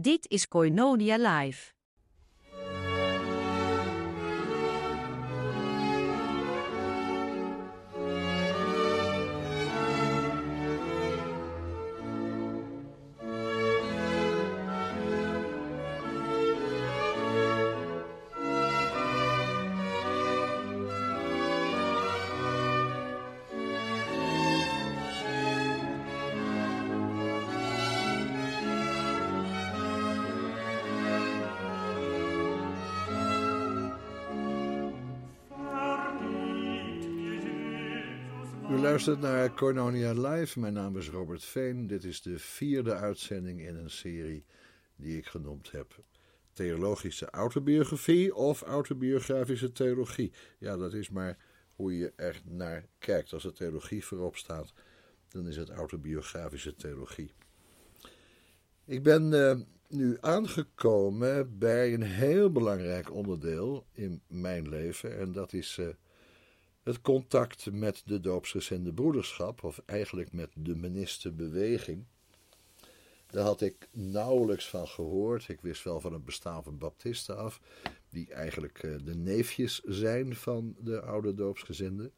Dit is Koinonia Live. Luistert naar Cornonia Live. Mijn naam is Robert Veen. Dit is de vierde uitzending in een serie die ik genoemd heb. Theologische autobiografie of autobiografische theologie. Ja, dat is maar hoe je er naar kijkt. Als er theologie voorop staat, dan is het autobiografische theologie. Ik ben eh, nu aangekomen bij een heel belangrijk onderdeel in mijn leven. En dat is... eh, het contact met de doopsgezinde broederschap, of eigenlijk met de ministerbeweging. Daar had ik nauwelijks van gehoord. Ik wist wel van het bestaan van baptisten af, die eigenlijk eh, de neefjes zijn van de oude doopsgezinden.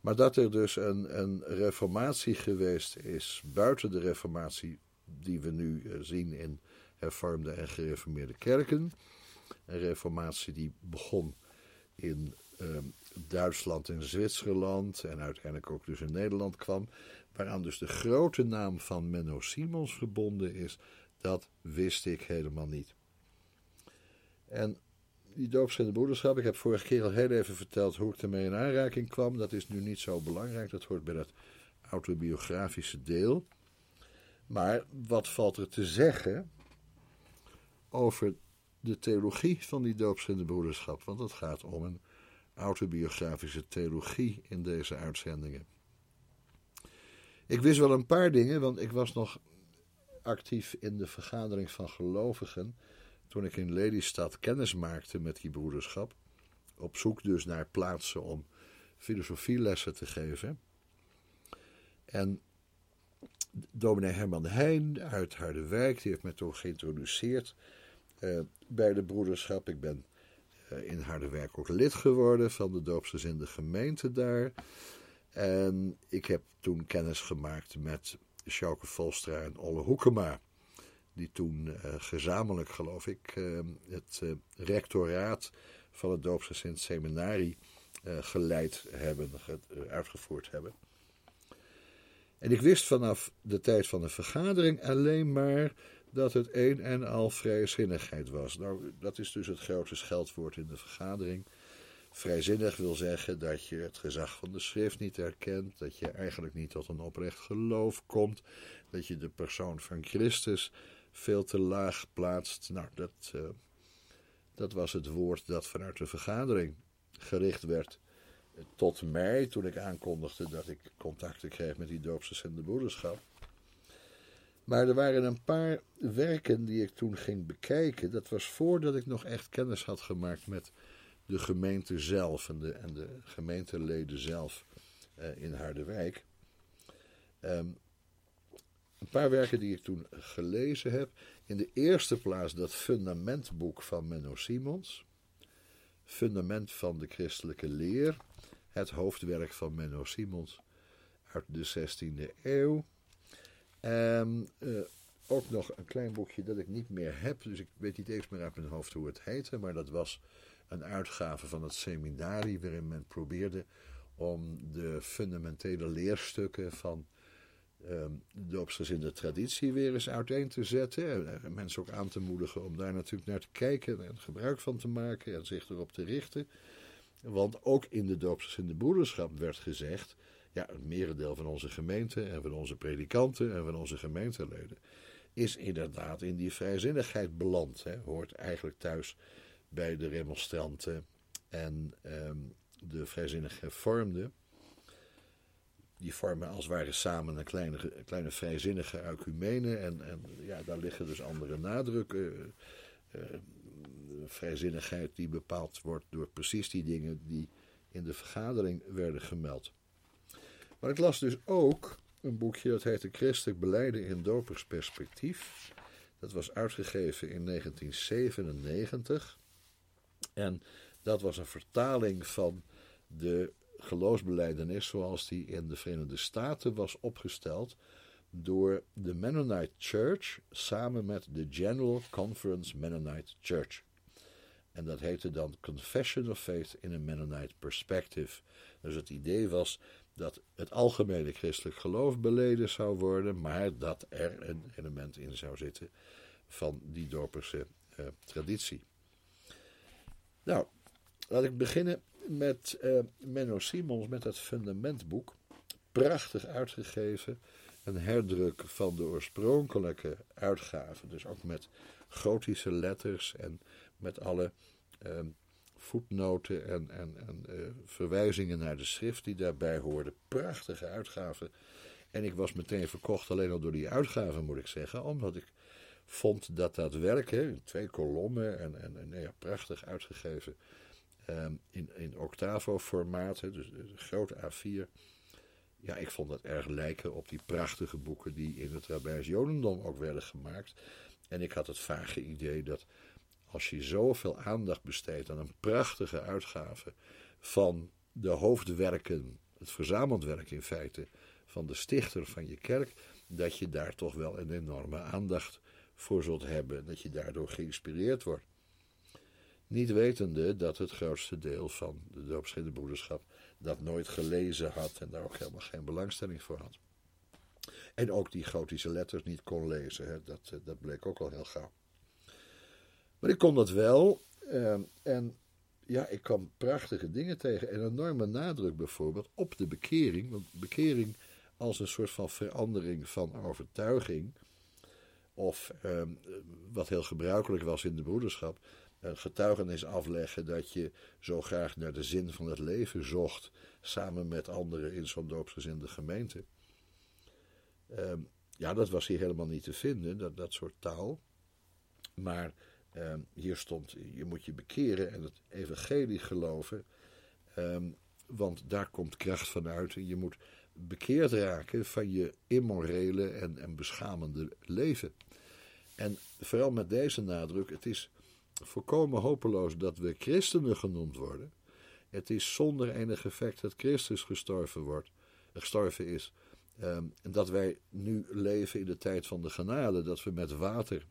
Maar dat er dus een, een reformatie geweest is, buiten de reformatie die we nu eh, zien in hervormde en gereformeerde kerken. Een reformatie die begon in ehm, Duitsland en Zwitserland en uiteindelijk ook dus in Nederland kwam, waaraan dus de grote naam van Menno Simons verbonden is, dat wist ik helemaal niet. En die doopsgezinde broederschap, ik heb vorige keer al heel even verteld hoe ik ermee in aanraking kwam, dat is nu niet zo belangrijk, dat hoort bij dat autobiografische deel. Maar wat valt er te zeggen over de theologie van die doopsgezinde broederschap? Want het gaat om een autobiografische theologie in deze uitzendingen. Ik wist wel een paar dingen, want ik was nog actief in de vergadering van gelovigen toen ik in Lelystad kennis maakte met die broederschap. Op zoek dus naar plaatsen om filosofielessen te geven. En dominee Herman Heijn uit Harderwijk, die heeft mij toen geïntroduceerd eh, bij de broederschap. Ik ben in Harderwijk ook lid geworden van de doopsgezinde gemeente daar. En ik heb toen kennis gemaakt met Sjouke Volstra en Olle Hoekema. Die toen uh, gezamenlijk, geloof ik, uh, het rectoraat van het doopsgezind seminarie geleid hebben, uitgevoerd hebben. En ik wist vanaf de tijd van de vergadering alleen maar dat het een en al vrijzinnigheid was. Nou, dat is dus het grote scheldwoord in de vergadering. Vrijzinnig wil zeggen dat je het gezag van de schrift niet herkent, dat je eigenlijk niet tot een oprecht geloof komt, dat je de persoon van Christus veel te laag plaatst. Nou, dat, uh, dat was het woord dat vanuit de vergadering gericht werd tot mij, toen ik aankondigde dat ik contacten kreeg met die doopsgezinde broederschap. Maar er waren een paar werken die ik toen ging bekijken. Dat was voordat ik nog echt kennis had gemaakt met de gemeente zelf en de, en de gemeenteleden zelf uh, in Harderwijk. Um, een paar werken die ik toen gelezen heb. In de eerste plaats dat fundamentboek van Menno Simons. Fundament van de christelijke leer. Het hoofdwerk van Menno Simons uit de 16e eeuw. Uh, ook nog een klein boekje dat ik niet meer heb, dus ik weet niet eens meer uit mijn hoofd hoe het heette, maar dat was een uitgave van het seminarie waarin men probeerde om de fundamentele leerstukken van um, de doopsgezinde traditie weer eens uiteen te zetten. En mensen ook aan te moedigen om daar natuurlijk naar te kijken en gebruik van te maken en zich erop te richten. Want ook in de doopsgezinde broederschap werd gezegd ja, het merendeel van onze gemeente en van onze predikanten en van onze gemeenteleden is inderdaad in die vrijzinnigheid beland. Hè. Hoort eigenlijk thuis bij de remonstranten en um, de vrijzinnig hervormden. Die vormen als het ware samen een kleine, kleine vrijzinnige ecumene. En, en ja, daar liggen dus andere nadrukken. Uh, vrijzinnigheid die bepaald wordt door precies die dingen die in de vergadering werden gemeld. Maar ik las dus ook een boekje dat heette Christelijk Beleiden in Dopersperspectief. Dat was uitgegeven in 1997. En dat was een vertaling van de geloofsbeleidenis zoals die in de Verenigde Staten was opgesteld door de Mennonite Church samen met de General Conference Mennonite Church. En dat heette dan Confession of Faith in a Mennonite Perspective. Dus het idee was dat het algemene christelijk geloof beleden zou worden, maar dat er een element in zou zitten van die dorperse uh, traditie. Nou, laat ik beginnen met uh, Menno Simons met het fundamentboek. Prachtig uitgegeven. Een herdruk van de oorspronkelijke uitgave. Dus ook met gotische letters en met alle uh, voetnoten en, en, en uh, verwijzingen naar de schrift die daarbij hoorden. Prachtige uitgave. En ik was meteen verkocht alleen al door die uitgave, moet ik zeggen. Omdat ik vond dat dat werk, hè, twee kolommen en, en, en ja, prachtig uitgegeven um, in, in Octavo-formaat, dus een grote A4. Ja, ik vond dat erg lijken op die prachtige boeken die in het Rabbijns Jodendom ook werden gemaakt. En ik had het vage idee dat als je zoveel aandacht besteedt aan een prachtige uitgave van de hoofdwerken, het verzameld werk in feite, van de stichter van je kerk, dat je daar toch wel een enorme aandacht voor zult hebben. Dat je daardoor geïnspireerd wordt. Niet wetende dat het grootste deel van de doopschiede broederschap dat nooit gelezen had en daar ook helemaal geen belangstelling voor had. En ook die gotische letters niet kon lezen, hè. Dat, eh, dat bleek ook al heel gauw. Maar ik kon dat wel ehm, en ja, ik kwam prachtige dingen tegen. Een enorme nadruk bijvoorbeeld op de bekering. Want bekering als een soort van verandering van overtuiging. Of ehm, wat heel gebruikelijk was in de broederschap een getuigenis afleggen dat je zo graag naar de zin van het leven zocht, samen met anderen in zo'n doopsgezinde gemeente. Um, ja, dat was hier helemaal niet te vinden, dat, dat soort taal. Maar um, hier stond, je moet je bekeren en het evangelie geloven, um, want daar komt kracht vanuit. En je moet bekeerd raken van je immorele en, en beschamende leven. En vooral met deze nadruk, het is volkomen hopeloos dat we christenen genoemd worden. Het is zonder enig effect dat Christus gestorven, wordt, gestorven is. Um, en dat wij nu leven in de tijd van de genade, dat we met water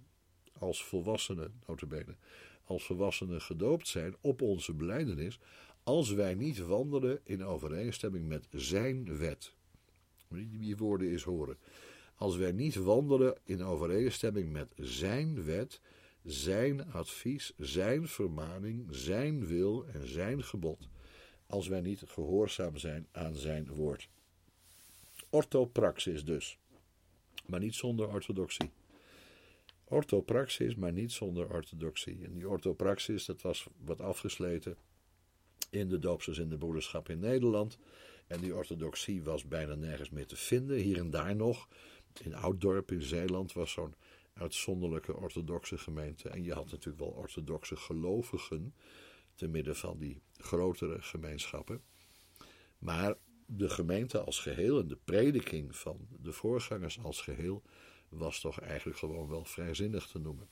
als volwassenen, notabene, als volwassenen gedoopt zijn op onze beleidenis, als wij niet wandelen in overeenstemming met zijn wet. Die woorden is horen. Als wij niet wandelen in overeenstemming met zijn wet, zijn advies, zijn vermaning, zijn wil en zijn gebod, als wij niet gehoorzaam zijn aan zijn woord. Orthopraxis dus, maar niet zonder orthodoxie. Orthopraxis, maar niet zonder orthodoxie. En die orthopraxis, dat was wat afgesleten in de doopsels in de broederschap in Nederland. En die orthodoxie was bijna nergens meer te vinden. Hier en daar nog. In Ouddorp in Zeeland was zo'n uitzonderlijke orthodoxe gemeente. En je had natuurlijk wel orthodoxe gelovigen te midden van die grotere gemeenschappen. Maar de gemeente als geheel en de prediking van de voorgangers als geheel was toch eigenlijk gewoon wel vrijzinnig te noemen.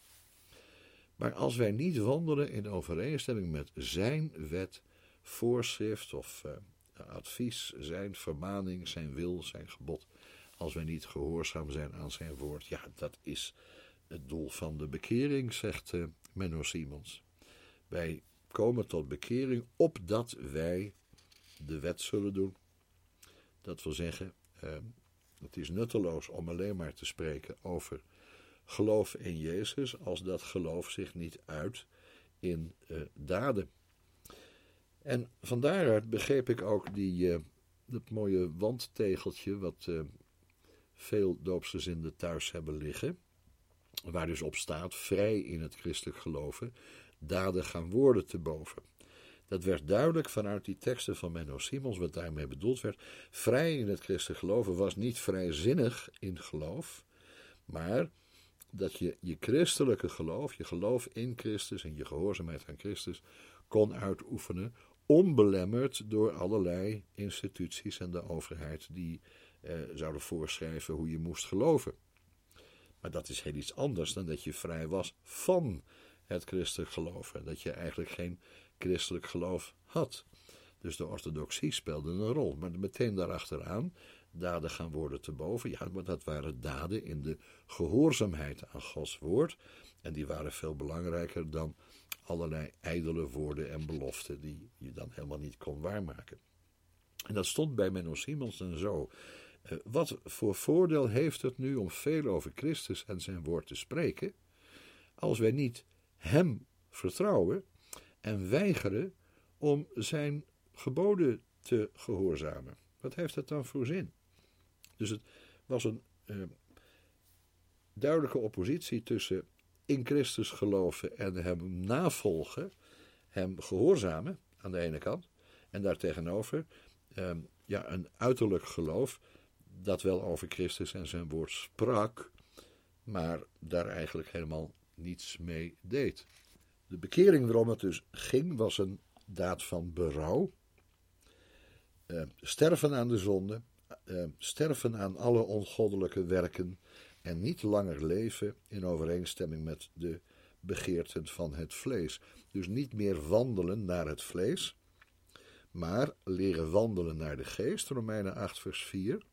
Maar als wij niet wandelen in overeenstemming met zijn wet, voorschrift of uh, advies, zijn vermaning, zijn wil, zijn gebod, als wij niet gehoorzaam zijn aan zijn woord, ja, dat is het doel van de bekering, zegt uh, Menno Simons. Wij komen tot bekering opdat wij de wet zullen doen. Dat wil zeggen, uh, het is nutteloos om alleen maar te spreken over geloof in Jezus, als dat geloof zich niet uit in uh, daden. En van daaruit begreep ik ook die, dat mooie wandtegeltje, wat veel doopsgezinden thuis hebben liggen waar dus op staat, vrij in het christelijk geloven, daden gaan woorden te boven. Dat werd duidelijk vanuit die teksten van Menno Simons, wat daarmee bedoeld werd. Vrij in het christelijk geloven was niet vrijzinnig in geloof, maar dat je je christelijke geloof, je geloof in Christus en je gehoorzaamheid aan Christus kon uitoefenen, onbelemmerd door allerlei instituties en de overheid die eh, zouden voorschrijven hoe je moest geloven. Maar dat is heel iets anders dan dat je vrij was van het christelijk geloof. En dat je eigenlijk geen christelijk geloof had. Dus de orthodoxie speelde een rol. Maar meteen daarachteraan, daden gaan worden te boven. Ja, maar dat waren daden in de gehoorzaamheid aan Gods woord. En die waren veel belangrijker dan allerlei ijdele woorden en beloften die je dan helemaal niet kon waarmaken. En dat stond bij Menno Simons en zo. Eh, wat voor voordeel heeft het nu om veel over Christus en zijn woord te spreken, als wij niet Hem vertrouwen en weigeren om zijn geboden te gehoorzamen? Wat heeft het dan voor zin? Dus het was een uh, duidelijke oppositie tussen in Christus geloven en Hem navolgen, Hem gehoorzamen aan de ene kant, en daartegenover uh, ja, een uiterlijk geloof dat wel over Christus en zijn woord sprak, maar daar eigenlijk helemaal niets mee deed. De bekering waarom het dus ging was een daad van berouw. Uh, sterven aan de zonde, uh, sterven aan alle ongoddelijke werken en niet langer leven in overeenstemming met de begeerten van het vlees. Dus niet meer wandelen naar het vlees, maar leren wandelen naar de geest, Romeinen 8, vers 4.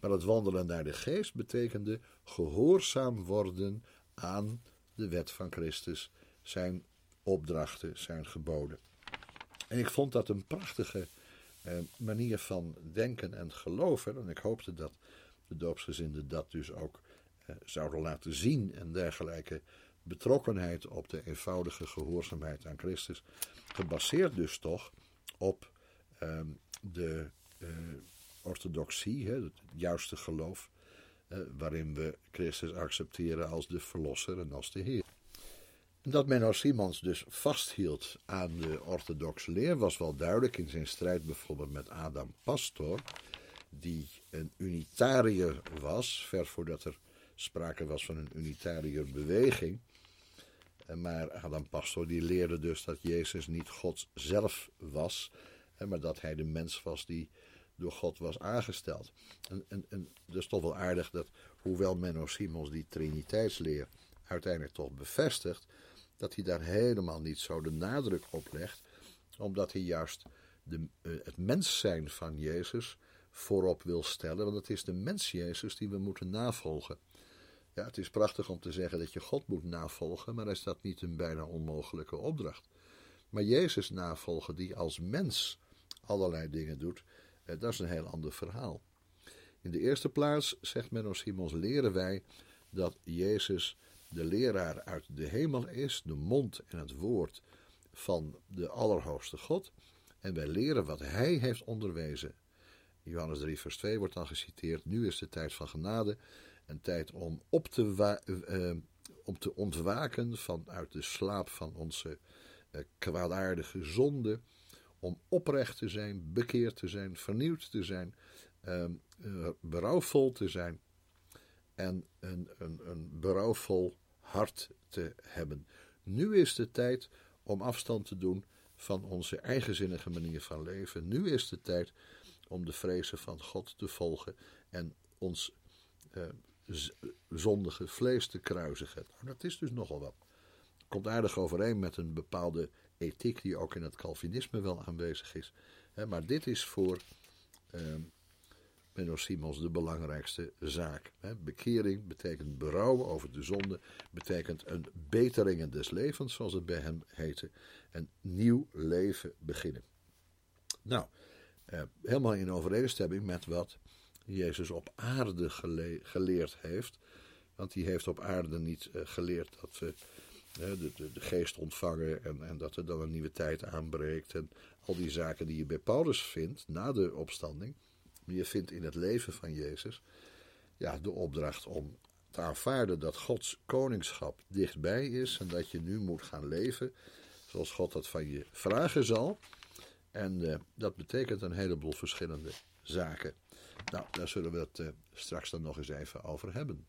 Maar het wandelen naar de geest betekende gehoorzaam worden aan de wet van Christus, zijn opdrachten, zijn geboden. En ik vond dat een prachtige eh, manier van denken en geloven. En ik hoopte dat de doopsgezinden dat dus ook eh, zouden laten zien en dergelijke betrokkenheid op de eenvoudige gehoorzaamheid aan Christus. Gebaseerd dus toch op ehm, de uh, orthodoxie, hè, het juiste geloof, eh, waarin we Christus accepteren als de Verlosser en als de Heer. Dat Menno Simons dus vasthield aan de orthodoxe leer was wel duidelijk in zijn strijd bijvoorbeeld met Adam Pastor, die een unitariër was, ver voordat er sprake was van een unitariër beweging. Maar Adam Pastor die leerde dus dat Jezus niet God zelf was, maar dat hij de mens was die door God was aangesteld. En, en, en dat is toch wel aardig dat, hoewel Menno Simons die triniteitsleer uiteindelijk toch bevestigt, dat hij daar helemaal niet zo de nadruk op legt, omdat hij juist de, uh, het mens zijn van Jezus voorop wil stellen, want het is de mens Jezus die we moeten navolgen. Ja, het is prachtig om te zeggen dat je God moet navolgen, maar is dat niet een bijna onmogelijke opdracht? Maar Jezus navolgen, die als mens allerlei dingen doet, eh, dat is een heel ander verhaal. In de eerste plaats, zegt Menno Simons, leren wij dat Jezus de leraar uit de hemel is, de mond en het woord van de Allerhoogste God. En wij leren wat Hij heeft onderwezen. Johannes 3, vers 2 wordt dan geciteerd: Nu is de tijd van genade, een tijd om op te, uh, om te ontwaken vanuit de slaap van onze uh, kwaadaardige zonde om oprecht te zijn, bekeerd te zijn, vernieuwd te zijn, um, berouwvol te zijn en een, een, een berouwvol hart te hebben. Nu is de tijd om afstand te doen van onze eigenzinnige manier van leven. Nu is de tijd om de vrezen van God te volgen en ons uh, zondige vlees te kruisigen. Nou, dat is dus nogal wat. Komt aardig overeen met een bepaalde ethiek die ook in het Calvinisme wel aanwezig is. Maar dit is voor uh, Menno Simons de belangrijkste zaak. Bekering betekent berouw over de zonde, betekent een beteringen des levens, zoals het bij hem heette, een nieuw leven beginnen. Nou, eh, helemaal in overeenstemming met wat Jezus op aarde geleerd heeft. Want hij heeft op aarde niet uh, geleerd dat we de, de, de, geest ontvangen en, en dat er dan een nieuwe tijd aanbreekt. En al die zaken die je bij Paulus vindt na de opstanding. Je vindt in het leven van Jezus ja, de opdracht om te aanvaarden dat Gods koningschap dichtbij is. En dat je nu moet gaan leven zoals God dat van je vragen zal. En uh, dat betekent een heleboel verschillende zaken. Nou, daar zullen we het uh, straks dan nog eens even over hebben.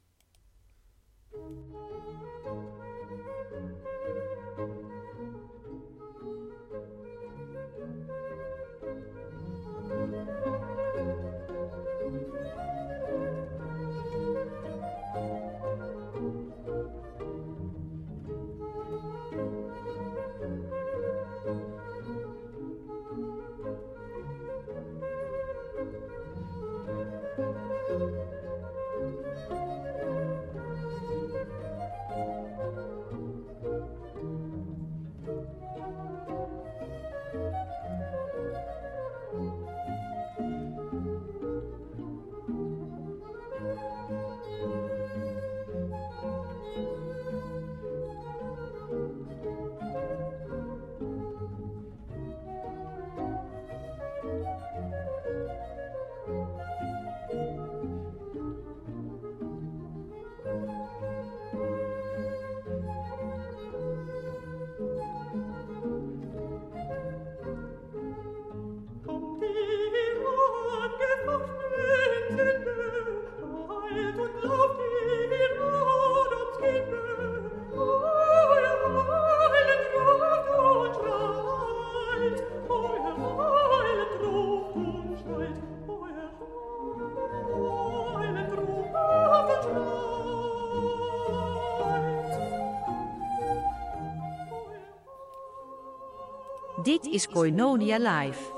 Is Koinonia Live.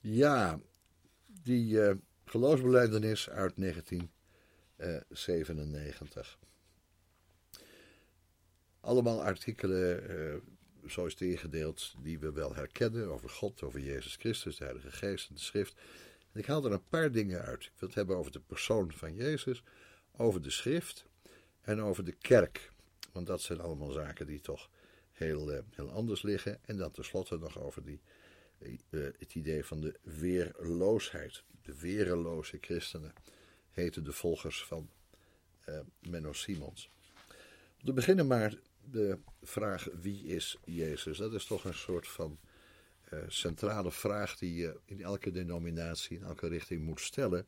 Ja, die uh, geloofsbeleidenis uit 1997. Allemaal artikelen, uh, zo is het ingedeeld, die we wel herkennen over God, over Jezus Christus, de Heilige Geest en de Schrift. En ik haal er een paar dingen uit. Ik wil het hebben over de persoon van Jezus, over de Schrift en over de kerk. Want dat zijn allemaal zaken die toch heel, uh, heel anders liggen. En dan tenslotte nog over die, uh, het idee van de weerloosheid. De weerloze christenen heten de volgers van uh, Menno Simons. Om te beginnen maar de vraag wie is Jezus? Dat is toch een soort van centrale vraag die je in elke denominatie, in elke richting moet stellen.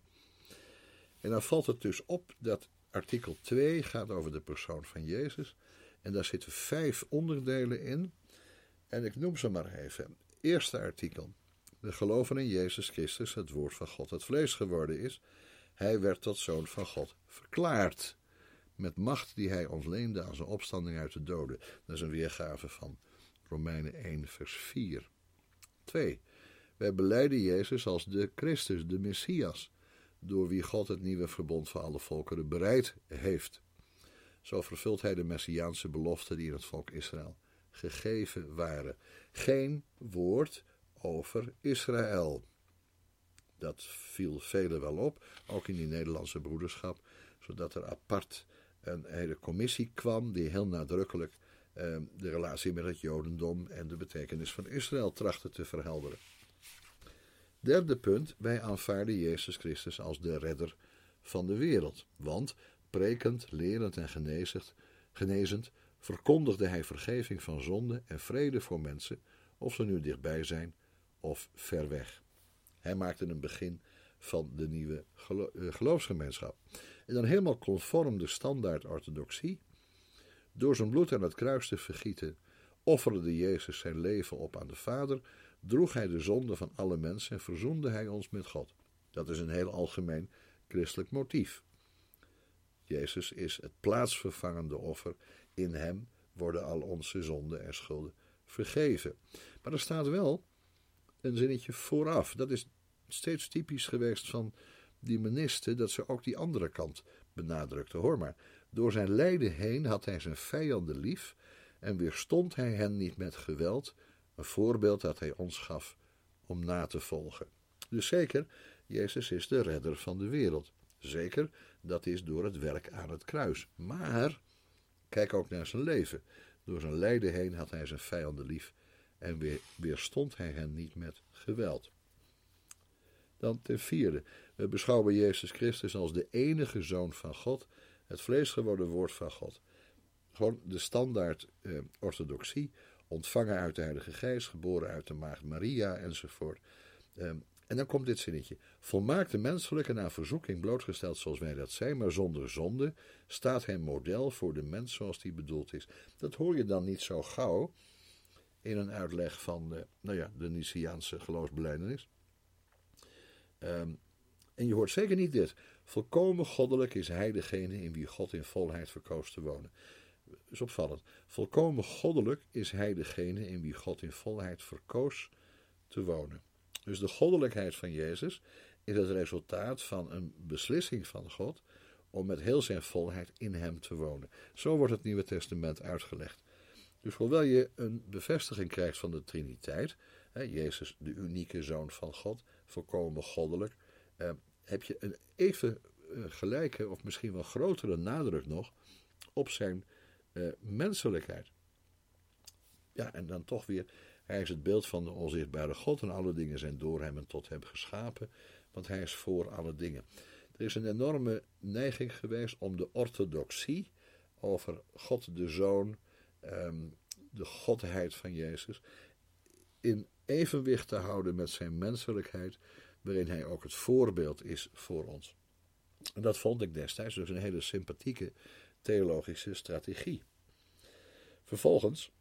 En dan valt het dus op dat artikel 2 gaat over de persoon van Jezus. En daar zitten vijf onderdelen in. En ik noem ze maar even. Eerste artikel. We geloven in Jezus Christus, het woord van God, het vlees geworden is. Hij werd tot zoon van God verklaard. Met macht die hij ons leende aan zijn opstanding uit de doden. Dat is een weergave van Romeinen 1, vers 4. 2. Wij beleiden Jezus als de Christus, de Messias, door wie God het nieuwe verbond voor alle volkeren bereid heeft. Zo vervult hij de messiaanse beloften die in het volk Israël gegeven waren. Geen woord over Israël. Dat viel velen wel op, ook in die Nederlandse broederschap, zodat er apart een hele commissie kwam die heel nadrukkelijk eh, de relatie met het Jodendom en de betekenis van Israël trachtte te verhelderen. Derde punt, wij aanvaarden Jezus Christus als de redder van de wereld. Want prekend, lerend en genezend, genezend verkondigde hij vergeving van zonde en vrede voor mensen, of ze nu dichtbij zijn of ver weg. Hij maakte een begin van de nieuwe uh, geloofsgemeenschap. En dan helemaal conform de standaard orthodoxie. Door zijn bloed aan het kruis te vergieten, offerde Jezus zijn leven op aan de Vader, droeg hij de zonde van alle mensen en verzoende hij ons met God. Dat is een heel algemeen christelijk motief. Jezus is het plaatsvervangende offer. In hem worden al onze zonden en schulden vergeven. Maar er staat wel een zinnetje vooraf. Dat is steeds typisch geweest van die menisten, dat ze ook die andere kant benadrukten. Hoor maar, door zijn lijden heen had hij zijn vijanden lief en weerstond hij hen niet met geweld, een voorbeeld dat hij ons gaf om na te volgen. Dus zeker, Jezus is de redder van de wereld. Zeker, dat is door het werk aan het kruis. Maar, kijk ook naar zijn leven. Door zijn lijden heen had hij zijn vijanden lief en weer, weerstond hij hen niet met geweld. Dan ten vierde, we beschouwen Jezus Christus als de enige zoon van God, het vlees geworden woord van God. Gewoon de standaard eh, orthodoxie, ontvangen uit de Heilige Geest, geboren uit de Maagd Maria enzovoort. Eh, en dan komt dit zinnetje. Volmaakte menselijke naar verzoeking blootgesteld zoals wij dat zijn, maar zonder zonde, staat hij model voor de mens zoals die bedoeld is. Dat hoor je dan niet zo gauw in een uitleg van de, nou ja, de Niciaanse geloofsbeleidenis. Um, en je hoort zeker niet dit. Volkomen goddelijk is hij degene in wie God in volheid verkoos te wonen. Dat is opvallend. Volkomen goddelijk is hij degene in wie God in volheid verkoos te wonen. Dus de goddelijkheid van Jezus is het resultaat van een beslissing van God om met heel zijn volheid in hem te wonen. Zo wordt het Nieuwe Testament uitgelegd. Dus hoewel je een bevestiging krijgt van de Triniteit, hè, Jezus de unieke Zoon van God, volkomen goddelijk, eh, heb je een even eh, gelijke of misschien wel grotere nadruk nog op zijn eh, menselijkheid. Ja, en dan toch weer hij is het beeld van de onzichtbare God en alle dingen zijn door hem en tot hem geschapen, want hij is voor alle dingen. Er is een enorme neiging geweest om de orthodoxie over God de Zoon, ehm, de godheid van Jezus, in evenwicht te houden met zijn menselijkheid, waarin hij ook het voorbeeld is voor ons. En dat vond ik destijds dus een hele sympathieke theologische strategie. Vervolgens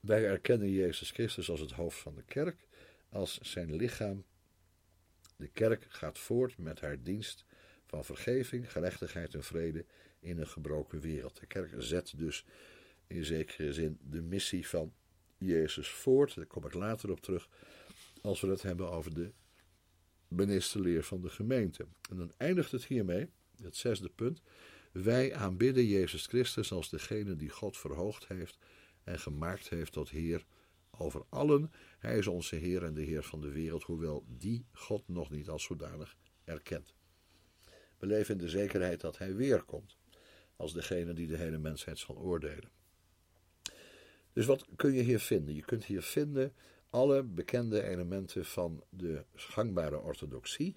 wij erkennen Jezus Christus als het hoofd van de kerk, als zijn lichaam. De kerk gaat voort met haar dienst van vergeving, gerechtigheid en vrede in een gebroken wereld. De kerk zet dus in zekere zin de missie van Jezus voort. Daar kom ik later op terug als we het hebben over de ministerleer van de gemeente. En dan eindigt het hiermee, het zesde punt. Wij aanbidden Jezus Christus als degene die God verhoogd heeft en gemaakt heeft tot Heer over allen. Hij is onze Heer en de Heer van de wereld, hoewel die God nog niet als zodanig erkent. We leven in de zekerheid dat Hij weerkomt, als degene die de hele mensheid zal oordelen. Dus wat kun je hier vinden? Je kunt hier vinden alle bekende elementen van de gangbare orthodoxie,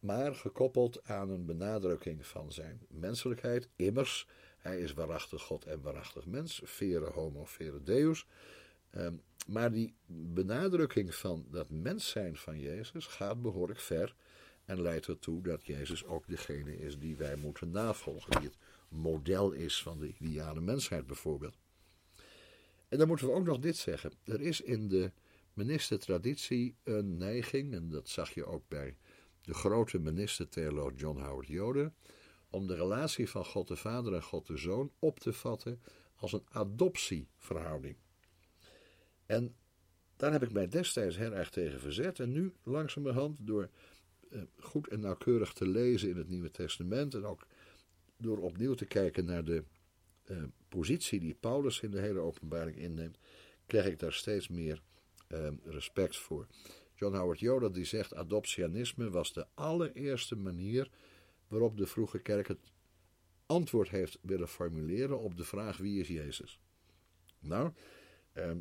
maar gekoppeld aan een benadrukking van zijn menselijkheid. Immers, hij is waarachtig God en waarachtig mens, vere homo, vere deus. Ehm, maar die benadrukking van dat mens zijn van Jezus gaat behoorlijk ver en leidt ertoe dat Jezus ook degene is die wij moeten navolgen, die het model is van de ideale mensheid bijvoorbeeld. En dan moeten we ook nog dit zeggen. Er is in de ministertraditie een neiging, en dat zag je ook bij de grote minister-theoloog John Howard Yoder, om de relatie van God de Vader en God de Zoon op te vatten als een adoptieverhouding. En daar heb ik mij destijds heel erg tegen verzet. En nu langzamerhand door eh, goed en nauwkeurig te lezen in het Nieuwe Testament en ook door opnieuw te kijken naar de eh, positie die Paulus in de hele openbaring inneemt, krijg ik daar steeds meer eh, respect voor. John Howard Yoder die zegt adoptianisme was de allereerste manier waarop de vroege kerk het antwoord heeft willen formuleren op de vraag wie is Jezus. Nou, ehm,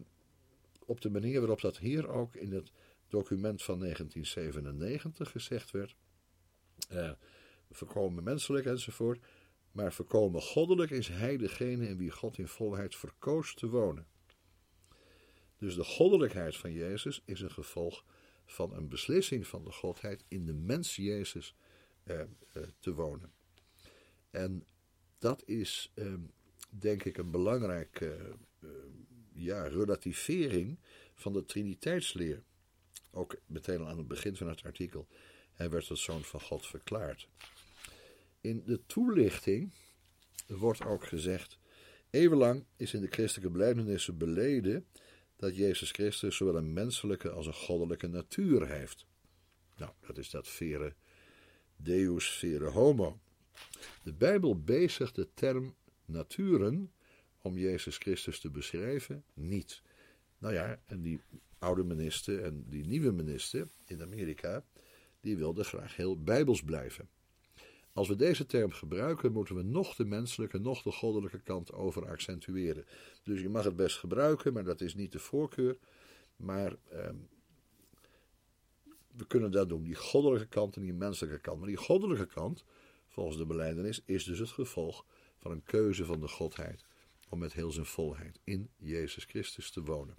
op de manier waarop dat hier ook in het document van 1997 gezegd werd, uh, voorkomen menselijk enzovoort, maar voorkomen goddelijk is hij degene in wie God in volheid verkoos te wonen. Dus de goddelijkheid van Jezus is een gevolg van een beslissing van de Godheid in de mens Jezus eh, eh, te wonen. En dat is, eh, denk ik, een belangrijke eh, ja, relativering van de Triniteitsleer. Ook meteen aan het begin van het artikel. Hij werd tot zoon van God verklaard. In de toelichting wordt ook gezegd: eeuwenlang is in de christelijke blijvenissen beleden dat Jezus Christus zowel een menselijke als een goddelijke natuur heeft. Nou, dat is dat vere deus vere homo. De Bijbel bezigt de term naturen om Jezus Christus te beschrijven niet. Nou ja, en die oude minister en die nieuwe minister in Amerika, die wilden graag heel bijbels blijven. Als we deze term gebruiken, moeten we nog de menselijke, nog de goddelijke kant over accentueren. Dus je mag het best gebruiken, maar dat is niet de voorkeur. Maar ehm, we kunnen dat doen, die goddelijke kant en die menselijke kant. Maar die goddelijke kant, volgens de beleidenis, is dus het gevolg van een keuze van de Godheid om met heel zijn volheid in Jezus Christus te wonen.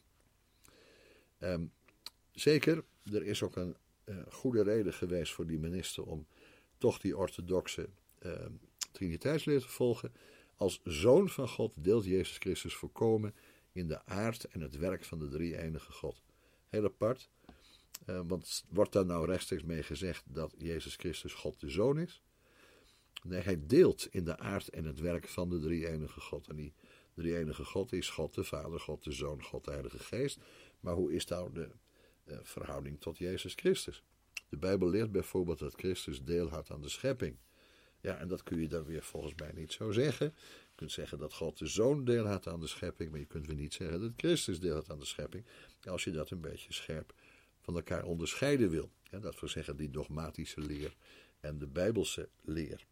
Ehm, zeker, er is ook een uh, goede reden geweest voor die minister om toch die orthodoxe uh, triniteitsleer te volgen. Als zoon van God deelt Jezus Christus voorkomen in de aard en het werk van de drie-enige God. Heel apart, uh, want wordt daar nou rechtstreeks mee gezegd dat Jezus Christus God de Zoon is? Nee, hij deelt in de aard en het werk van de drie-enige God. En die drie-enige God is God de Vader, God de Zoon, God de Heilige Geest. Maar hoe is nou de uh, verhouding tot Jezus Christus? De Bijbel leert bijvoorbeeld dat Christus deel had aan de schepping. Ja, en dat kun je dan weer volgens mij niet zo zeggen. Je kunt zeggen dat God de Zoon deel had aan de schepping, maar je kunt weer niet zeggen dat Christus deel had aan de schepping. Als je dat een beetje scherp van elkaar onderscheiden wil. Dat wil zeggen die dogmatische leer en de Bijbelse leer.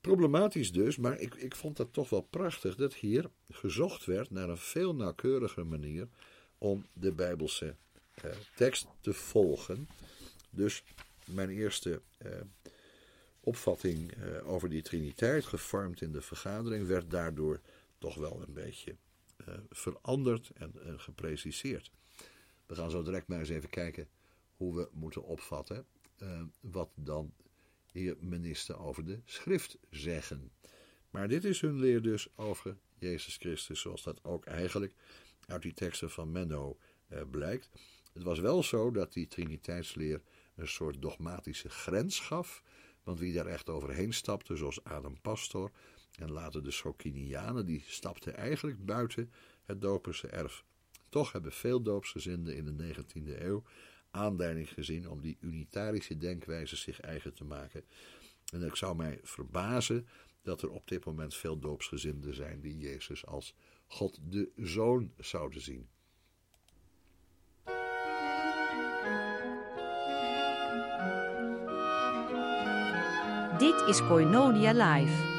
Problematisch dus, maar ik, ik vond dat toch wel prachtig dat hier gezocht werd naar een veel nauwkeurigere manier om de Bijbelse eh, tekst te volgen. Dus mijn eerste eh, opvatting eh, over die Triniteit, gevormd in de vergadering, werd daardoor toch wel een beetje eh, veranderd en gepreciseerd. We gaan zo direct maar eens even kijken hoe we moeten opvatten eh, wat dan hier minister over de schrift zeggen. Maar dit is hun leer dus over Jezus Christus, zoals dat ook eigenlijk uit die teksten van Menno uh, blijkt. Het was wel zo dat die Triniteitsleer een soort dogmatische grens gaf, want wie daar echt overheen stapte, zoals Adam Pastor En later de Socinianen, die stapten eigenlijk buiten het doperse erf. Toch hebben veel doopsgezinden in de 19e eeuw aanleiding gezien om die unitarische denkwijze zich eigen te maken. En ik zou mij verbazen dat er op dit moment veel doopsgezinden zijn die Jezus als God de Zoon zouden zien. Dit is Koinonia Live.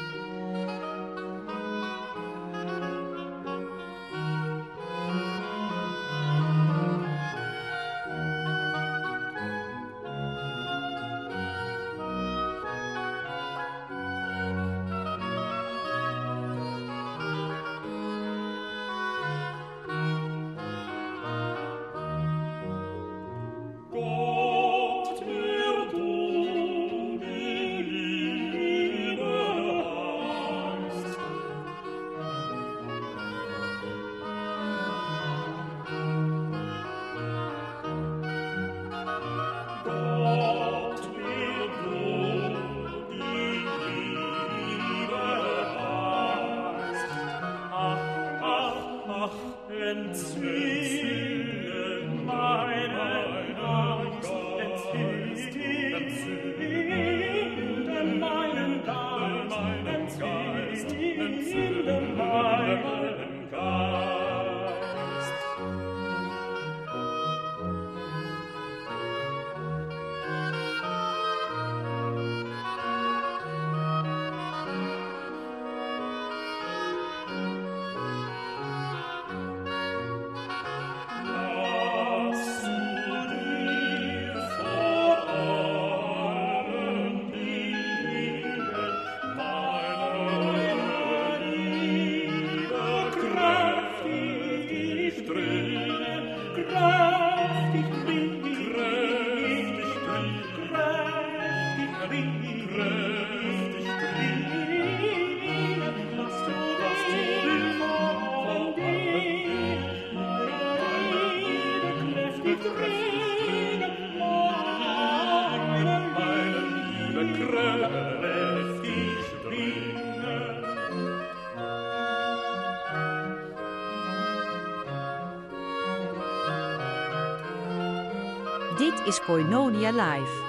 Is Koinonia Live.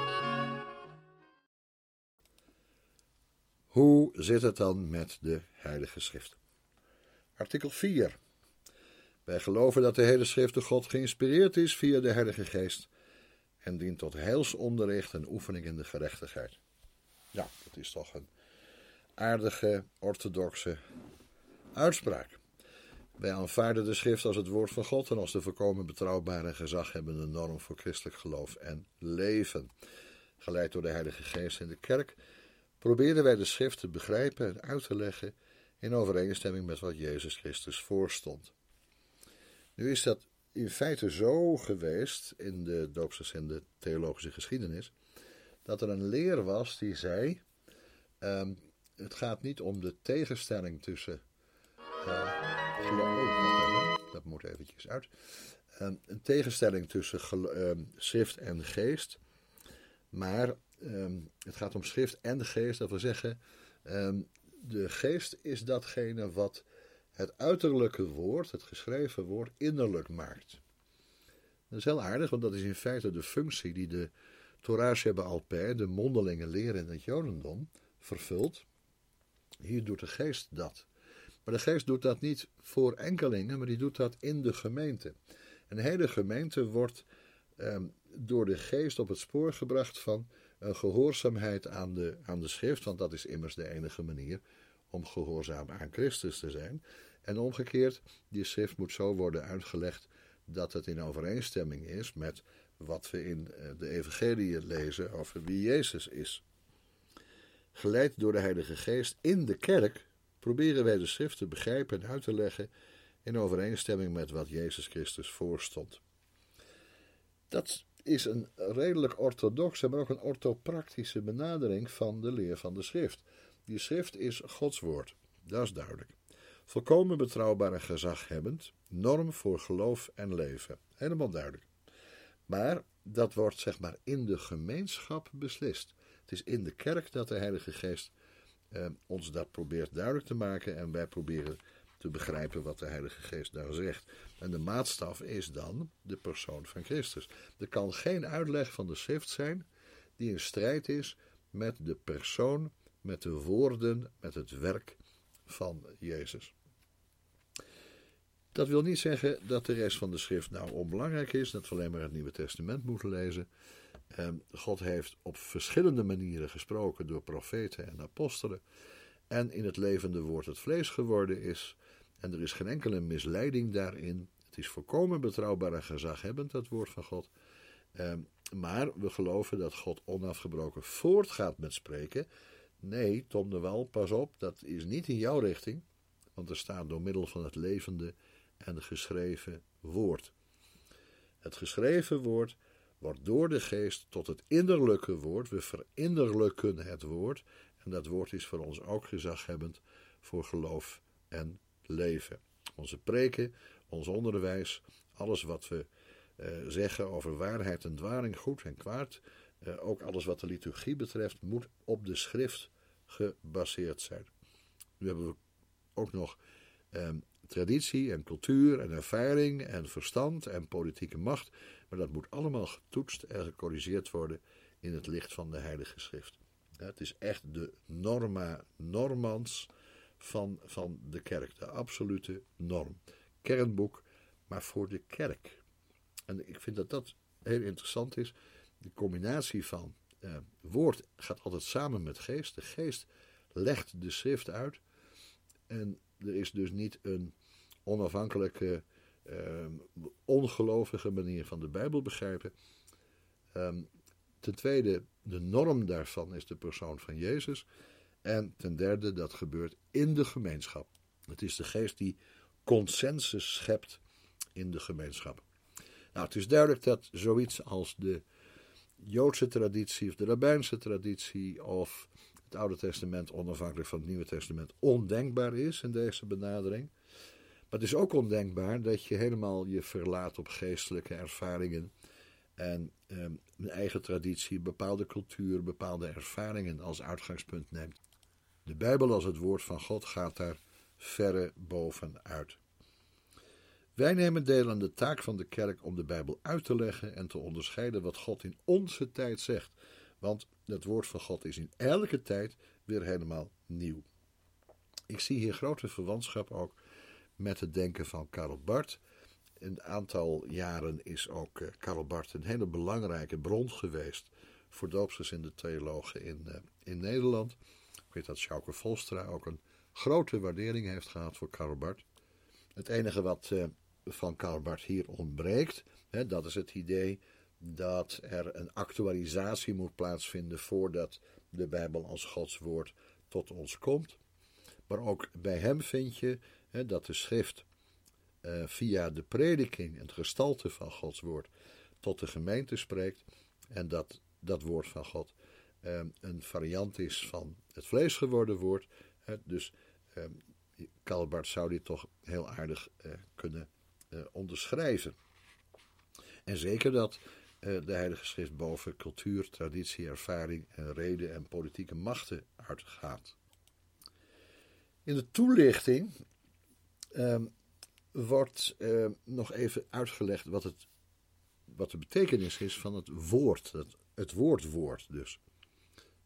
Hoe zit het dan met de Heilige Schrift? Artikel 4. Wij geloven dat de hele Schrift door God geïnspireerd is via de Heilige Geest en dient tot heilsonderricht en oefening in de gerechtigheid. Ja, dat is toch een aardige, orthodoxe uitspraak. Wij aanvaarden de schrift als het woord van God en als de voorkomen betrouwbare en gezaghebbende norm voor christelijk geloof en leven. Geleid door de Heilige Geest in de kerk proberen wij de schrift te begrijpen en uit te leggen in overeenstemming met wat Jezus Christus voorstond. Nu is dat in feite zo geweest in de doopsgezinde theologische geschiedenis, dat er een leer was die zei, um, het gaat niet om de tegenstelling tussen uh, dat moet eventjes uit, um, een tegenstelling tussen um, schrift en geest, maar het gaat om schrift en de geest, dat wil zeggen, de geest is datgene wat het uiterlijke woord, het geschreven woord, innerlijk maakt. Dat is heel aardig, want dat is in feite de functie die de Torah Sheba de mondelinge leer in het Jodendom, vervult. Hier doet de geest dat. Maar de geest doet dat niet voor enkelingen, maar die doet dat in de gemeente. Een hele gemeente wordt ehm, door de geest op het spoor gebracht van een gehoorzaamheid aan de, aan de schrift, want dat is immers de enige manier om gehoorzaam aan Christus te zijn. En omgekeerd, die schrift moet zo worden uitgelegd dat het in overeenstemming is met wat we in eh, de Evangelie lezen over wie Jezus is. Geleid door de Heilige Geest in de kerk proberen wij de schrift te begrijpen en uit te leggen in overeenstemming met wat Jezus Christus voorstond. Dat is een redelijk orthodoxe, maar ook een orthopractische benadering van de leer van de schrift. Die schrift is Gods woord, dat is duidelijk. Volkomen betrouwbaar en gezaghebbend, norm voor geloof en leven. Helemaal duidelijk. Maar dat wordt zeg maar in de gemeenschap beslist. Het is in de kerk dat de Heilige Geest eh, ons dat probeert duidelijk te maken en wij proberen te begrijpen wat de Heilige Geest daar zegt. En de maatstaf is dan de persoon van Christus. Er kan geen uitleg van de schrift zijn die in strijd is met de persoon, met de woorden, met het werk van Jezus. Dat wil niet zeggen dat de rest van de schrift nou onbelangrijk is, dat we alleen maar het Nieuwe Testament moeten lezen. Ehm, God heeft op verschillende manieren gesproken door profeten en apostelen. En in het levende woord het vlees geworden is. En er is geen enkele misleiding daarin. Het is volkomen betrouwbaar en gezaghebbend, dat woord van God. Ehm, maar we geloven dat God onafgebroken voortgaat met spreken. Nee, Tom de Wal, pas op, dat is niet in jouw richting. Want er staat door middel van het levende en geschreven woord. Het geschreven woord wordt door de geest tot het innerlijke woord. We verinnerlijken het woord. En dat woord is voor ons ook gezaghebbend voor geloof en leven. Onze preken, ons onderwijs, alles wat we eh, zeggen over waarheid en dwaling, goed en kwaad, eh, ook alles wat de liturgie betreft, moet op de schrift gebaseerd zijn. Nu hebben we ook nog eh, traditie en cultuur en ervaring en verstand en politieke macht, maar dat moet allemaal getoetst en gecorrigeerd worden in het licht van de Heilige Schrift. Het is echt de norma normans van, van de kerk, de absolute norm. Kernboek, maar voor de kerk. En ik vind dat dat heel interessant is. De combinatie van eh, woord gaat altijd samen met geest. De geest legt de schrift uit. En er is dus niet een onafhankelijke, uh, ongelovige manier van de Bijbel begrijpen. Um, ten tweede, de norm daarvan is de persoon van Jezus. En ten derde, dat gebeurt in de gemeenschap. Het is de geest die consensus schept in de gemeenschap. Nou, het is duidelijk dat zoiets als de Joodse traditie of de Rabbijnse traditie of het Oude Testament onafhankelijk van het Nieuwe Testament ondenkbaar is in deze benadering. Maar het is ook ondenkbaar dat je helemaal je verlaat op geestelijke ervaringen en ehm, een eigen traditie, bepaalde cultuur, bepaalde ervaringen als uitgangspunt neemt. De Bijbel als het woord van God gaat daar verre bovenuit. Wij nemen deel aan de taak van de kerk om de Bijbel uit te leggen en te onderscheiden wat God in onze tijd zegt. Want het woord van God is in elke tijd weer helemaal nieuw. Ik zie hier grote verwantschap ook met het denken van Karl Barth. Een aantal jaren is ook uh, Karl Barth een hele belangrijke bron geweest voor doopsgezinde theologen in, uh, in Nederland. Ik weet dat Schauke Volstra ook een grote waardering heeft gehad voor Karl Barth. Het enige wat uh, van Karl Barth hier ontbreekt, hè, dat is het idee dat er een actualisatie moet plaatsvinden voordat de Bijbel als Gods woord tot ons komt. Maar ook bij hem vind je dat de schrift uh, via de prediking, het gestalte van Gods woord, tot de gemeente spreekt. En dat dat woord van God uh, een variant is van het vlees geworden woord. Dus uh, Calbart zou dit toch heel aardig kunnen onderschrijven. En zeker dat de Heilige Schrift boven cultuur, traditie, ervaring en reden en politieke machten uitgaat. In de toelichting uh, wordt uh, nog even uitgelegd wat, het, wat de betekenis is van het woord, het, het woordwoord dus.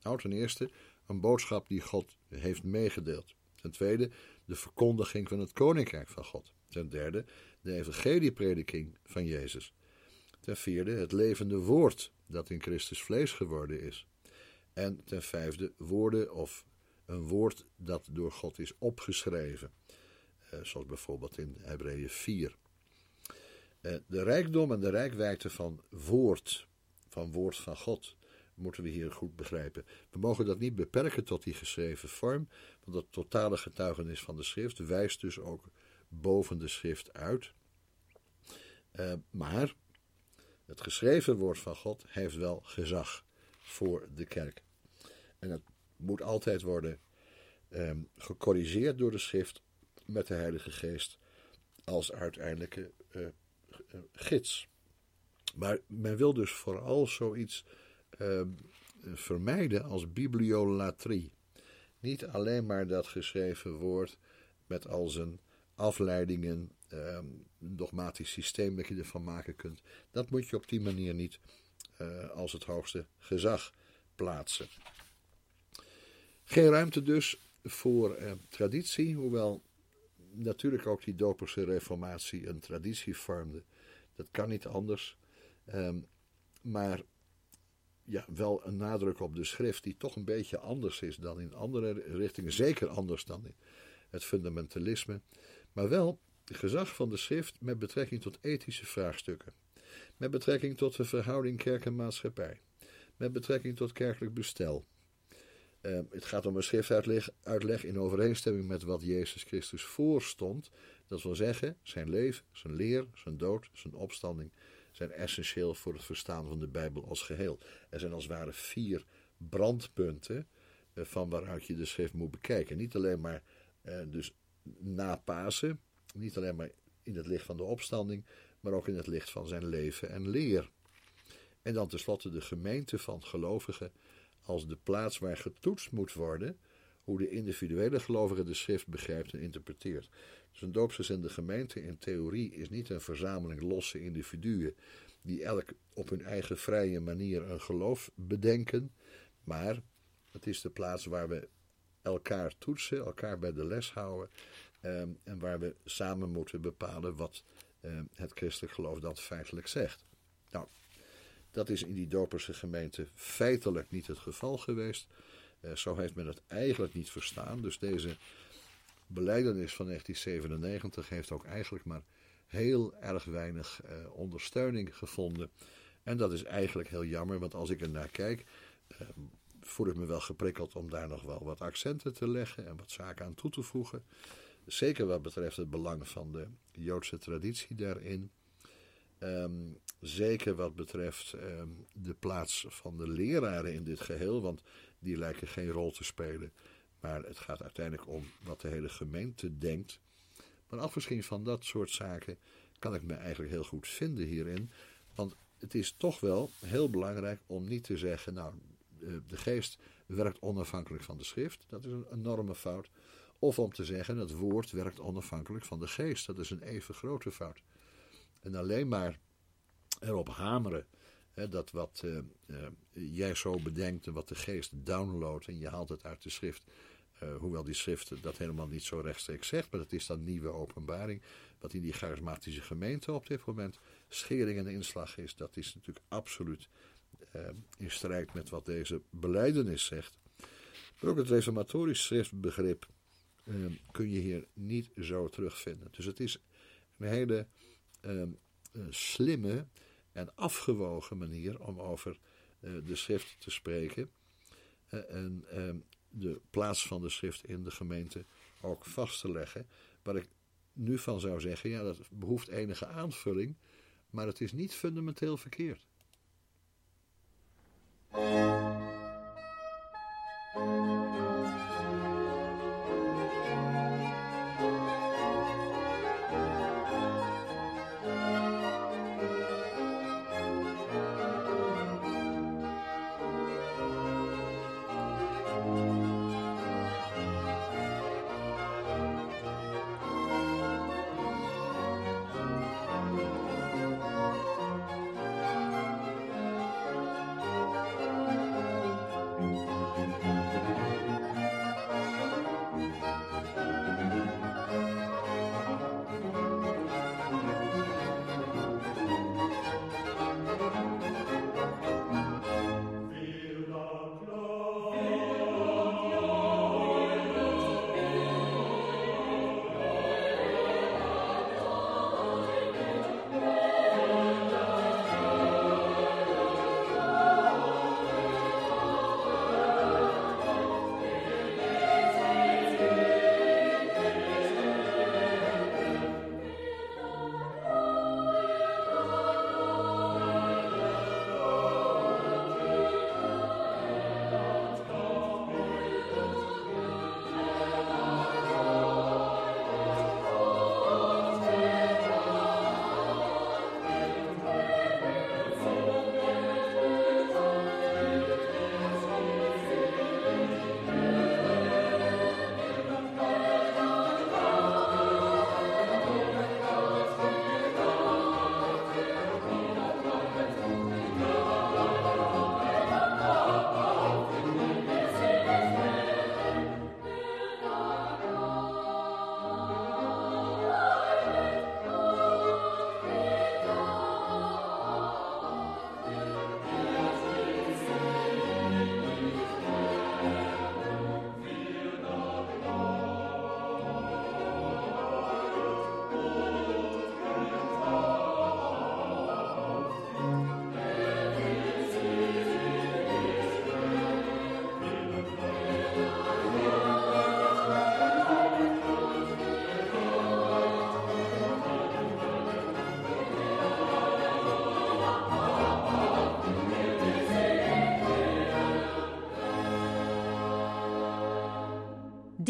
Nou, ten eerste een boodschap die God heeft meegedeeld. Ten tweede de verkondiging van het koninkrijk van God. Ten derde de evangelieprediking van Jezus. Ten vierde het levende woord dat in Christus vlees geworden is. En ten vijfde woorden of een woord dat door God is opgeschreven. Eh, zoals bijvoorbeeld in Hebreeën 4. Eh, de rijkdom en de rijkwijde van woord, van woord van God, moeten we hier goed begrijpen. We mogen dat niet beperken tot die geschreven vorm, want dat totale getuigenis van de schrift wijst dus ook boven de schrift uit. Uh, maar het geschreven woord van God heeft wel gezag voor de kerk. En het moet altijd worden um, gecorrigeerd door de schrift met de Heilige Geest als uiteindelijke uh, gids. Maar men wil dus vooral zoiets uh, vermijden als bibliolatrie. Niet alleen maar dat geschreven woord met al zijn afleidingen, ehm, een dogmatisch systeem dat je ervan maken kunt. Dat moet je op die manier niet uh, als het hoogste gezag plaatsen. Geen ruimte dus voor traditie, hoewel natuurlijk ook die doperse reformatie een traditie vormde. Dat kan niet anders. Um, maar ja, wel een nadruk op de schrift die toch een beetje anders is dan in andere richtingen. Zeker anders dan in het fundamentalisme. Maar wel gezag van de schrift met betrekking tot ethische vraagstukken. Met betrekking tot de verhouding kerk en maatschappij. Met betrekking tot kerkelijk bestel. Uh, het gaat om een schriftuitleg uitleg in overeenstemming met wat Jezus Christus voorstond. Dat wil zeggen, zijn leven, zijn leer, zijn dood, zijn opstanding zijn essentieel voor het verstaan van de Bijbel als geheel. Er zijn als het ware vier brandpunten uh, van waaruit je de schrift moet bekijken. Niet alleen maar uh, dus na Pasen, niet alleen maar in het licht van de opstanding, maar ook in het licht van zijn leven en leer. En dan tenslotte de gemeente van gelovigen als de plaats waar getoetst moet worden hoe de individuele gelovige de schrift begrijpt en interpreteert. Dus een doopsgezinde gemeente in theorie is niet een verzameling losse individuen die elk op hun eigen vrije manier een geloof bedenken, maar het is de plaats waar we elkaar toetsen, elkaar bij de les houden ehm, en waar we samen moeten bepalen wat ehm, het christelijk geloof dat feitelijk zegt. Nou, dat is in die doperse gemeente feitelijk niet het geval geweest. Uh, zo heeft men het eigenlijk niet verstaan. Dus deze beleidenis van 1997 heeft ook eigenlijk maar heel erg weinig uh, ondersteuning gevonden. En dat is eigenlijk heel jammer, want als ik er naar kijk, uh, voel ik me wel geprikkeld om daar nog wel wat accenten te leggen en wat zaken aan toe te voegen. Zeker wat betreft het belang van de Joodse traditie daarin. Um, zeker wat betreft um, de plaats van de leraren in dit geheel, want die lijken geen rol te spelen. Maar het gaat uiteindelijk om wat de hele gemeente denkt. Maar afgezien van dat soort zaken kan ik me eigenlijk heel goed vinden hierin. Want het is toch wel heel belangrijk om niet te zeggen, nou, de geest werkt onafhankelijk van de schrift. Dat is een enorme fout. Of om te zeggen, het woord werkt onafhankelijk van de geest. Dat is een even grote fout. En alleen maar erop hameren hè, dat wat uh, uh, jij zo bedenkt en wat de geest downloadt en je haalt het uit de schrift. Uh, hoewel die schrift dat helemaal niet zo rechtstreeks zegt, maar dat is dan nieuwe openbaring. Wat in die charismatische gemeente op dit moment schering en inslag is, dat is natuurlijk absoluut in strijd met wat deze beleidenis zegt. Maar ook het reformatorisch schriftbegrip kun je hier niet zo terugvinden. Dus het is een hele slimme en afgewogen manier om over uh, de schrift te spreken. Uh, en uh, de plaats van de schrift in de gemeente ook vast te leggen. Waar ik nu van zou zeggen, ja, dat behoeft enige aanvulling, maar het is niet fundamenteel verkeerd.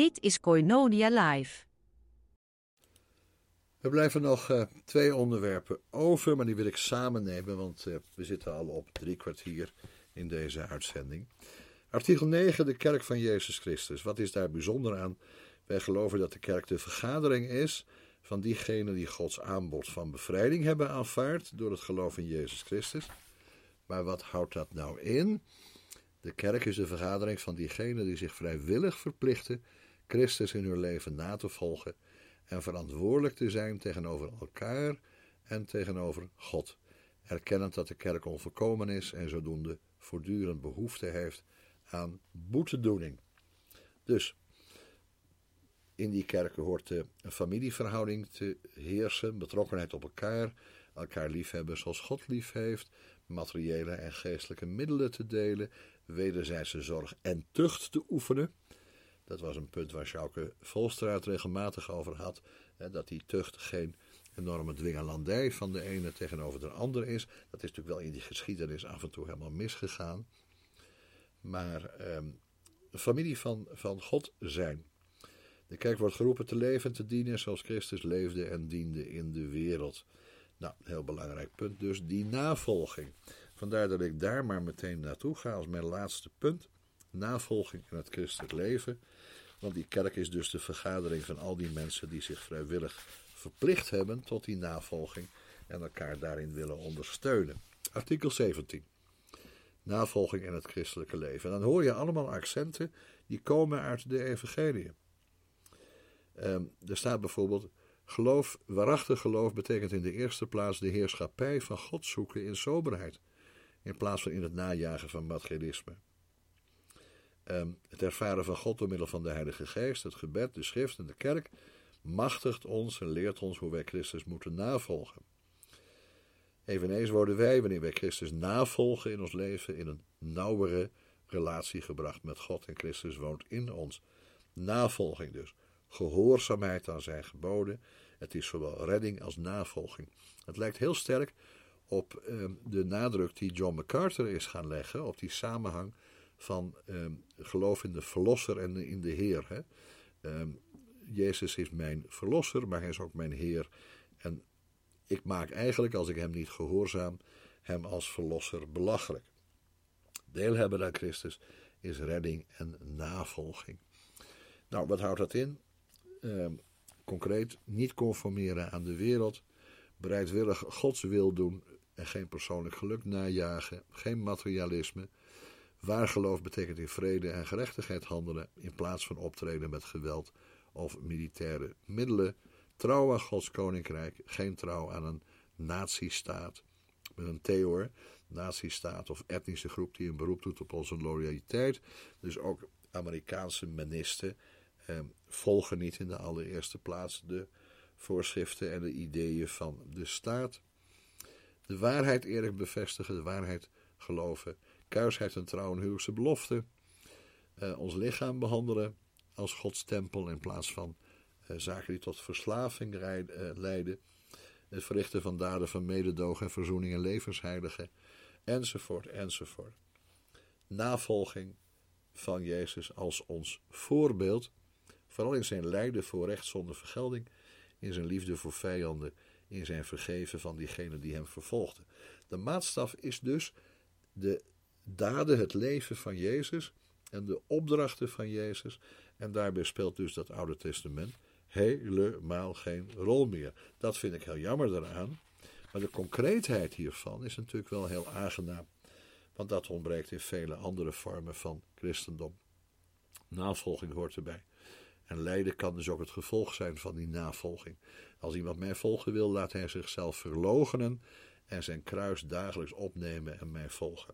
Dit is Koinonia Live. We blijven nog uh, twee onderwerpen over, maar die wil ik samen nemen, want uh, we zitten al op drie kwartier in deze uitzending. Artikel 9, de kerk van Jezus Christus. Wat is daar bijzonder aan? Wij geloven dat de kerk de vergadering is van diegenen die Gods aanbod van bevrijding hebben aanvaard door het geloof in Jezus Christus. Maar wat houdt dat nou in? De kerk is de vergadering van diegenen die zich vrijwillig verplichten Christus in hun leven na te volgen en verantwoordelijk te zijn tegenover elkaar en tegenover God, erkennend dat de kerk onvolkomen is en zodoende voortdurend behoefte heeft aan boetedoening. Dus in die kerken hoort de familieverhouding te heersen, betrokkenheid op elkaar, elkaar liefhebben zoals God lief heeft, materiële en geestelijke middelen te delen, wederzijdse zorg en tucht te oefenen. Dat was een punt waar Sjouke Volstra regelmatig over had, hè, dat die tucht geen enorme dwingelandij van de ene tegenover de ander is. Dat is natuurlijk wel in die geschiedenis af en toe helemaal misgegaan. Maar ehm, de familie van, van God zijn. De kerk wordt geroepen te leven en te dienen zoals Christus leefde en diende in de wereld. Nou, heel belangrijk punt dus, die navolging. Vandaar dat ik daar maar meteen naartoe ga als mijn laatste punt. Navolging in het christelijk leven. Want die kerk is dus de vergadering van al die mensen die zich vrijwillig verplicht hebben tot die navolging en elkaar daarin willen ondersteunen. Artikel 17. Navolging in het christelijke leven. En dan hoor je allemaal accenten die komen uit de evangelie. Um, er staat bijvoorbeeld: geloof, waarachtig geloof betekent in de eerste plaats de heerschappij van God zoeken in soberheid, in plaats van in het najagen van materialisme. Um, het ervaren van God door middel van de Heilige Geest, het gebed, de schrift en de kerk machtigt ons en leert ons hoe wij Christus moeten navolgen. Eveneens worden wij, wanneer wij Christus navolgen in ons leven, in een nauwere relatie gebracht met God en Christus woont in ons. Navolging dus gehoorzaamheid aan zijn geboden. Het is zowel redding als navolging. Het lijkt heel sterk op ehm, de nadruk die John MacArthur is gaan leggen, op die samenhang van ehm, geloof in de Verlosser en in de Heer. Hè. Ehm, Jezus is mijn Verlosser, maar hij is ook mijn Heer. En ik maak eigenlijk, als ik hem niet gehoorzaam, hem als Verlosser belachelijk. Deel hebben aan Christus is redding en navolging. Nou, wat houdt dat in? Ehm, concreet, niet conformeren aan de wereld, bereidwillig Gods wil doen en geen persoonlijk geluk najagen, geen materialisme. Waar geloof betekent in vrede en gerechtigheid handelen in plaats van optreden met geweld of militaire middelen. Trouw aan Gods koninkrijk, geen trouw aan een nazistaat. Met een theor, nazistaat of etnische groep die een beroep doet op onze loyaliteit. Dus ook Amerikaanse ministers Ehm, volgen niet in de allereerste plaats de voorschriften en de ideeën van de staat. De waarheid eerlijk bevestigen, de waarheid geloven, kuisheid en trouw en huwelijkse belofte. Uh, ons lichaam behandelen als Gods tempel in plaats van uh, zaken die tot verslaving rijden, uh, leiden. Het verrichten van daden van mededogen en verzoening en levensheiligen, enzovoort, enzovoort. Navolging van Jezus als ons voorbeeld Vooral in zijn lijden voor recht zonder vergelding, in zijn liefde voor vijanden, in zijn vergeven van diegenen die hem vervolgden. De maatstaf is dus de daden, het leven van Jezus en de opdrachten van Jezus. En daarbij speelt dus dat Oude Testament helemaal geen rol meer. Dat vind ik heel jammer daaraan. Maar de concreetheid hiervan is natuurlijk wel heel aangenaam. Want dat ontbreekt in vele andere vormen van christendom. Navolging hoort erbij. En lijden kan dus ook het gevolg zijn van die navolging. Als iemand mij volgen wil, laat hij zichzelf verloochenen en zijn kruis dagelijks opnemen en mij volgen.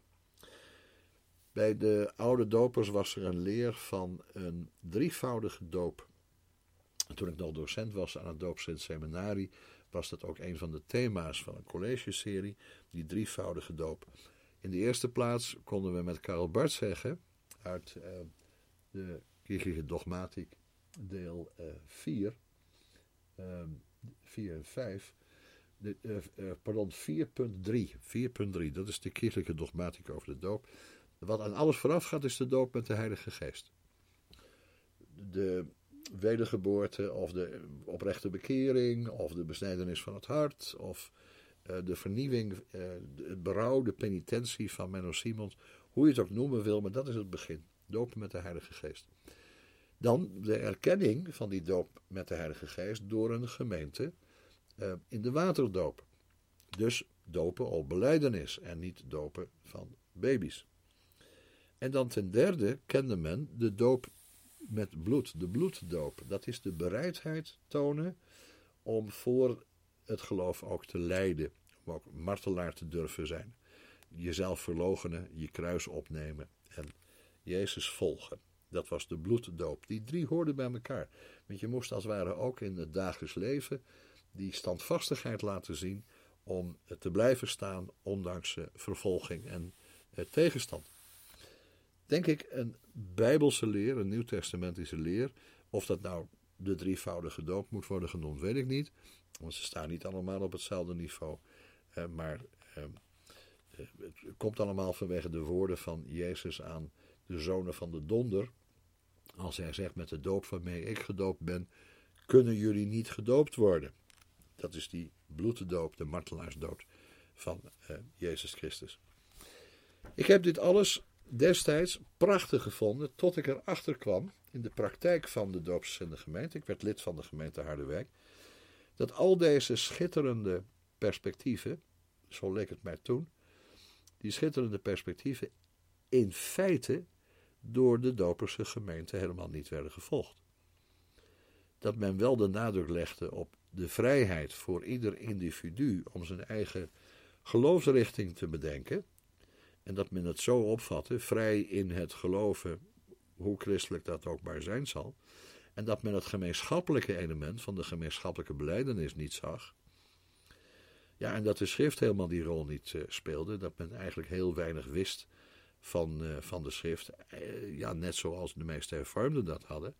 Bij de oude dopers was er een leer van een drievoudige doop. Toen ik nog docent was aan het doopsint seminarie, was dat ook een van de thema's van een collegeserie, die drievoudige doop. In de eerste plaats konden we met Karel Bart zeggen, uit uh, de kirchliche dogmatiek, deel 4, uh, 4 en 5, de, uh, pardon, 4.3, 4.3, dat is de kirchelijke dogmatica over de doop. Wat aan alles vooraf gaat is de doop met de Heilige Geest. de wedergeboorte of de oprechte bekering of de besnijdenis van het hart of eh, de vernieuwing, uh, het berouw, de penitentie van Menno Simons, hoe je het ook noemen wil, maar dat is het begin. Dopen met de Heilige Geest. Dan de erkenning van die doop met de Heilige Geest door een gemeente uh, in de waterdoop. Dus dopen op beleidenis en niet dopen van baby's. En dan ten derde kende men de doop met bloed, de bloeddoop. Dat is de bereidheid tonen om voor het geloof ook te lijden. Om ook martelaar te durven zijn. Jezelf verloochenen, je kruis opnemen en Jezus volgen. Dat was de bloeddoop. Die drie hoorden bij elkaar. Want je moest als het ware ook in het dagelijks leven die standvastigheid laten zien om te blijven staan ondanks vervolging en tegenstand. Denk ik een bijbelse leer, een nieuwtestamentische leer. Of dat nou de drievoudige doop moet worden genoemd, weet ik niet. Want ze staan niet allemaal op hetzelfde niveau. maar ehm, het komt allemaal vanwege de woorden van Jezus aan de zonen van de donder. Als hij zegt met de doop waarmee ik gedoopt ben, kunnen jullie niet gedoopt worden. Dat is die bloeddoop, de martelaarsdood van uh, Jezus Christus. Ik heb dit alles destijds prachtig gevonden, tot ik erachter kwam in de praktijk van de doopsgezinde gemeente. Ik werd lid van de gemeente Harderwijk. Dat al deze schitterende perspectieven, zo leek het mij toen, die schitterende perspectieven in feite door de doperse gemeente helemaal niet werden gevolgd. Dat men wel de nadruk legde op de vrijheid voor ieder individu om zijn eigen geloofsrichting te bedenken. En dat men het zo opvatte, vrij in het geloven, hoe christelijk dat ook maar zijn zal. En dat men het gemeenschappelijke element van de gemeenschappelijke beleidenis niet zag. Ja, en dat de schrift helemaal die rol niet uh, speelde. Dat men eigenlijk heel weinig wist van, uh, van de schrift. Uh, ja, net zoals de meeste hervormden dat hadden.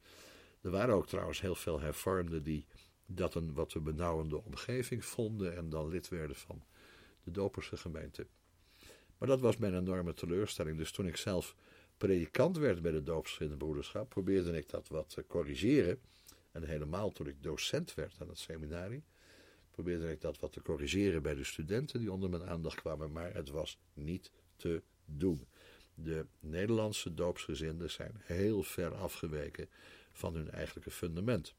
Er waren ook trouwens heel veel hervormden die dat een wat we benauwende omgeving vonden en dan lid werden van de doperse gemeente. Maar dat was mijn enorme teleurstelling. Dus toen ik zelf predikant werd bij de doopsgezinde broederschap, probeerde ik dat wat te corrigeren. En helemaal toen ik docent werd aan het seminarie, probeerde ik dat wat te corrigeren bij de studenten die onder mijn aandacht kwamen. Maar het was niet te doen. De Nederlandse doopsgezinden zijn heel ver afgeweken van hun eigenlijke fundament.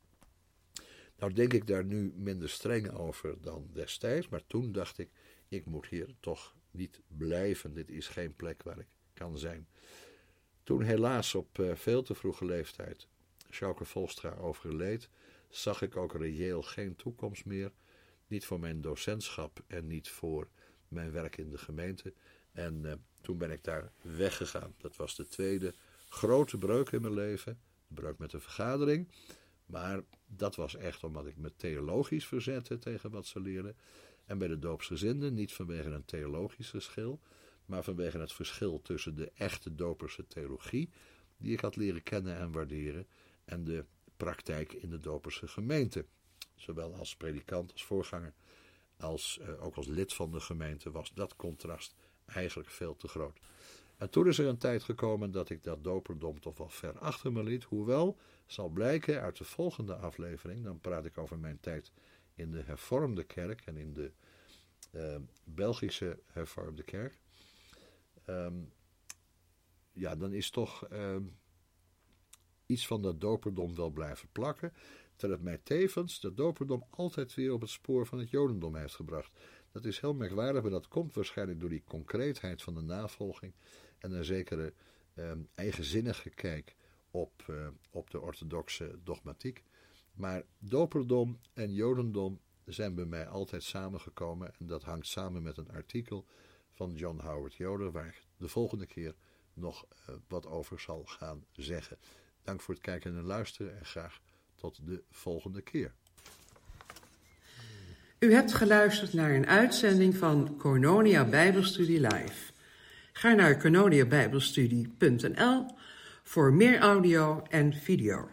Nou denk ik daar nu minder streng over dan destijds, maar toen dacht ik, ik moet hier toch niet blijven. Dit is geen plek waar ik kan zijn. Toen helaas op uh, veel te vroege leeftijd Sjouke Volstra overleed, zag ik ook reëel geen toekomst meer. Niet voor mijn docentschap en niet voor mijn werk in de gemeente. En uh, toen ben ik daar weggegaan. Dat was de tweede grote breuk in mijn leven. De breuk met de vergadering. Maar dat was echt omdat ik me theologisch verzette tegen wat ze leerden. En bij de doopsgezinden niet vanwege een theologisch verschil, maar vanwege het verschil tussen de echte doperse theologie, die ik had leren kennen en waarderen, en de praktijk in de doperse gemeente. Zowel als predikant, als voorganger, als uh, ook als lid van de gemeente was dat contrast eigenlijk veel te groot. En toen is er een tijd gekomen dat ik dat doperdom toch wel ver achter me liet. Hoewel, zal blijken uit de volgende aflevering, dan praat ik over mijn tijd in de hervormde kerk en in de uh, Belgische hervormde kerk. Um, ja, dan is toch um, iets van dat doperdom wel blijven plakken. Terwijl het mij tevens de doperdom altijd weer op het spoor van het jodendom heeft gebracht. Dat is heel merkwaardig, maar dat komt waarschijnlijk door die concreetheid van de navolging en een zekere eigenzinnige kijk op, uh, op de orthodoxe dogmatiek. Maar doperdom en jodendom zijn bij mij altijd samengekomen en dat hangt samen met een artikel van John Howard Yoder waar ik de volgende keer nog uh, wat over zal gaan zeggen. Dank voor het kijken en luisteren en graag tot de volgende keer. U hebt geluisterd naar een uitzending van Cornonia Bijbelstudie Live. Ga naar cornoniabijbelstudie.nl voor meer audio en video.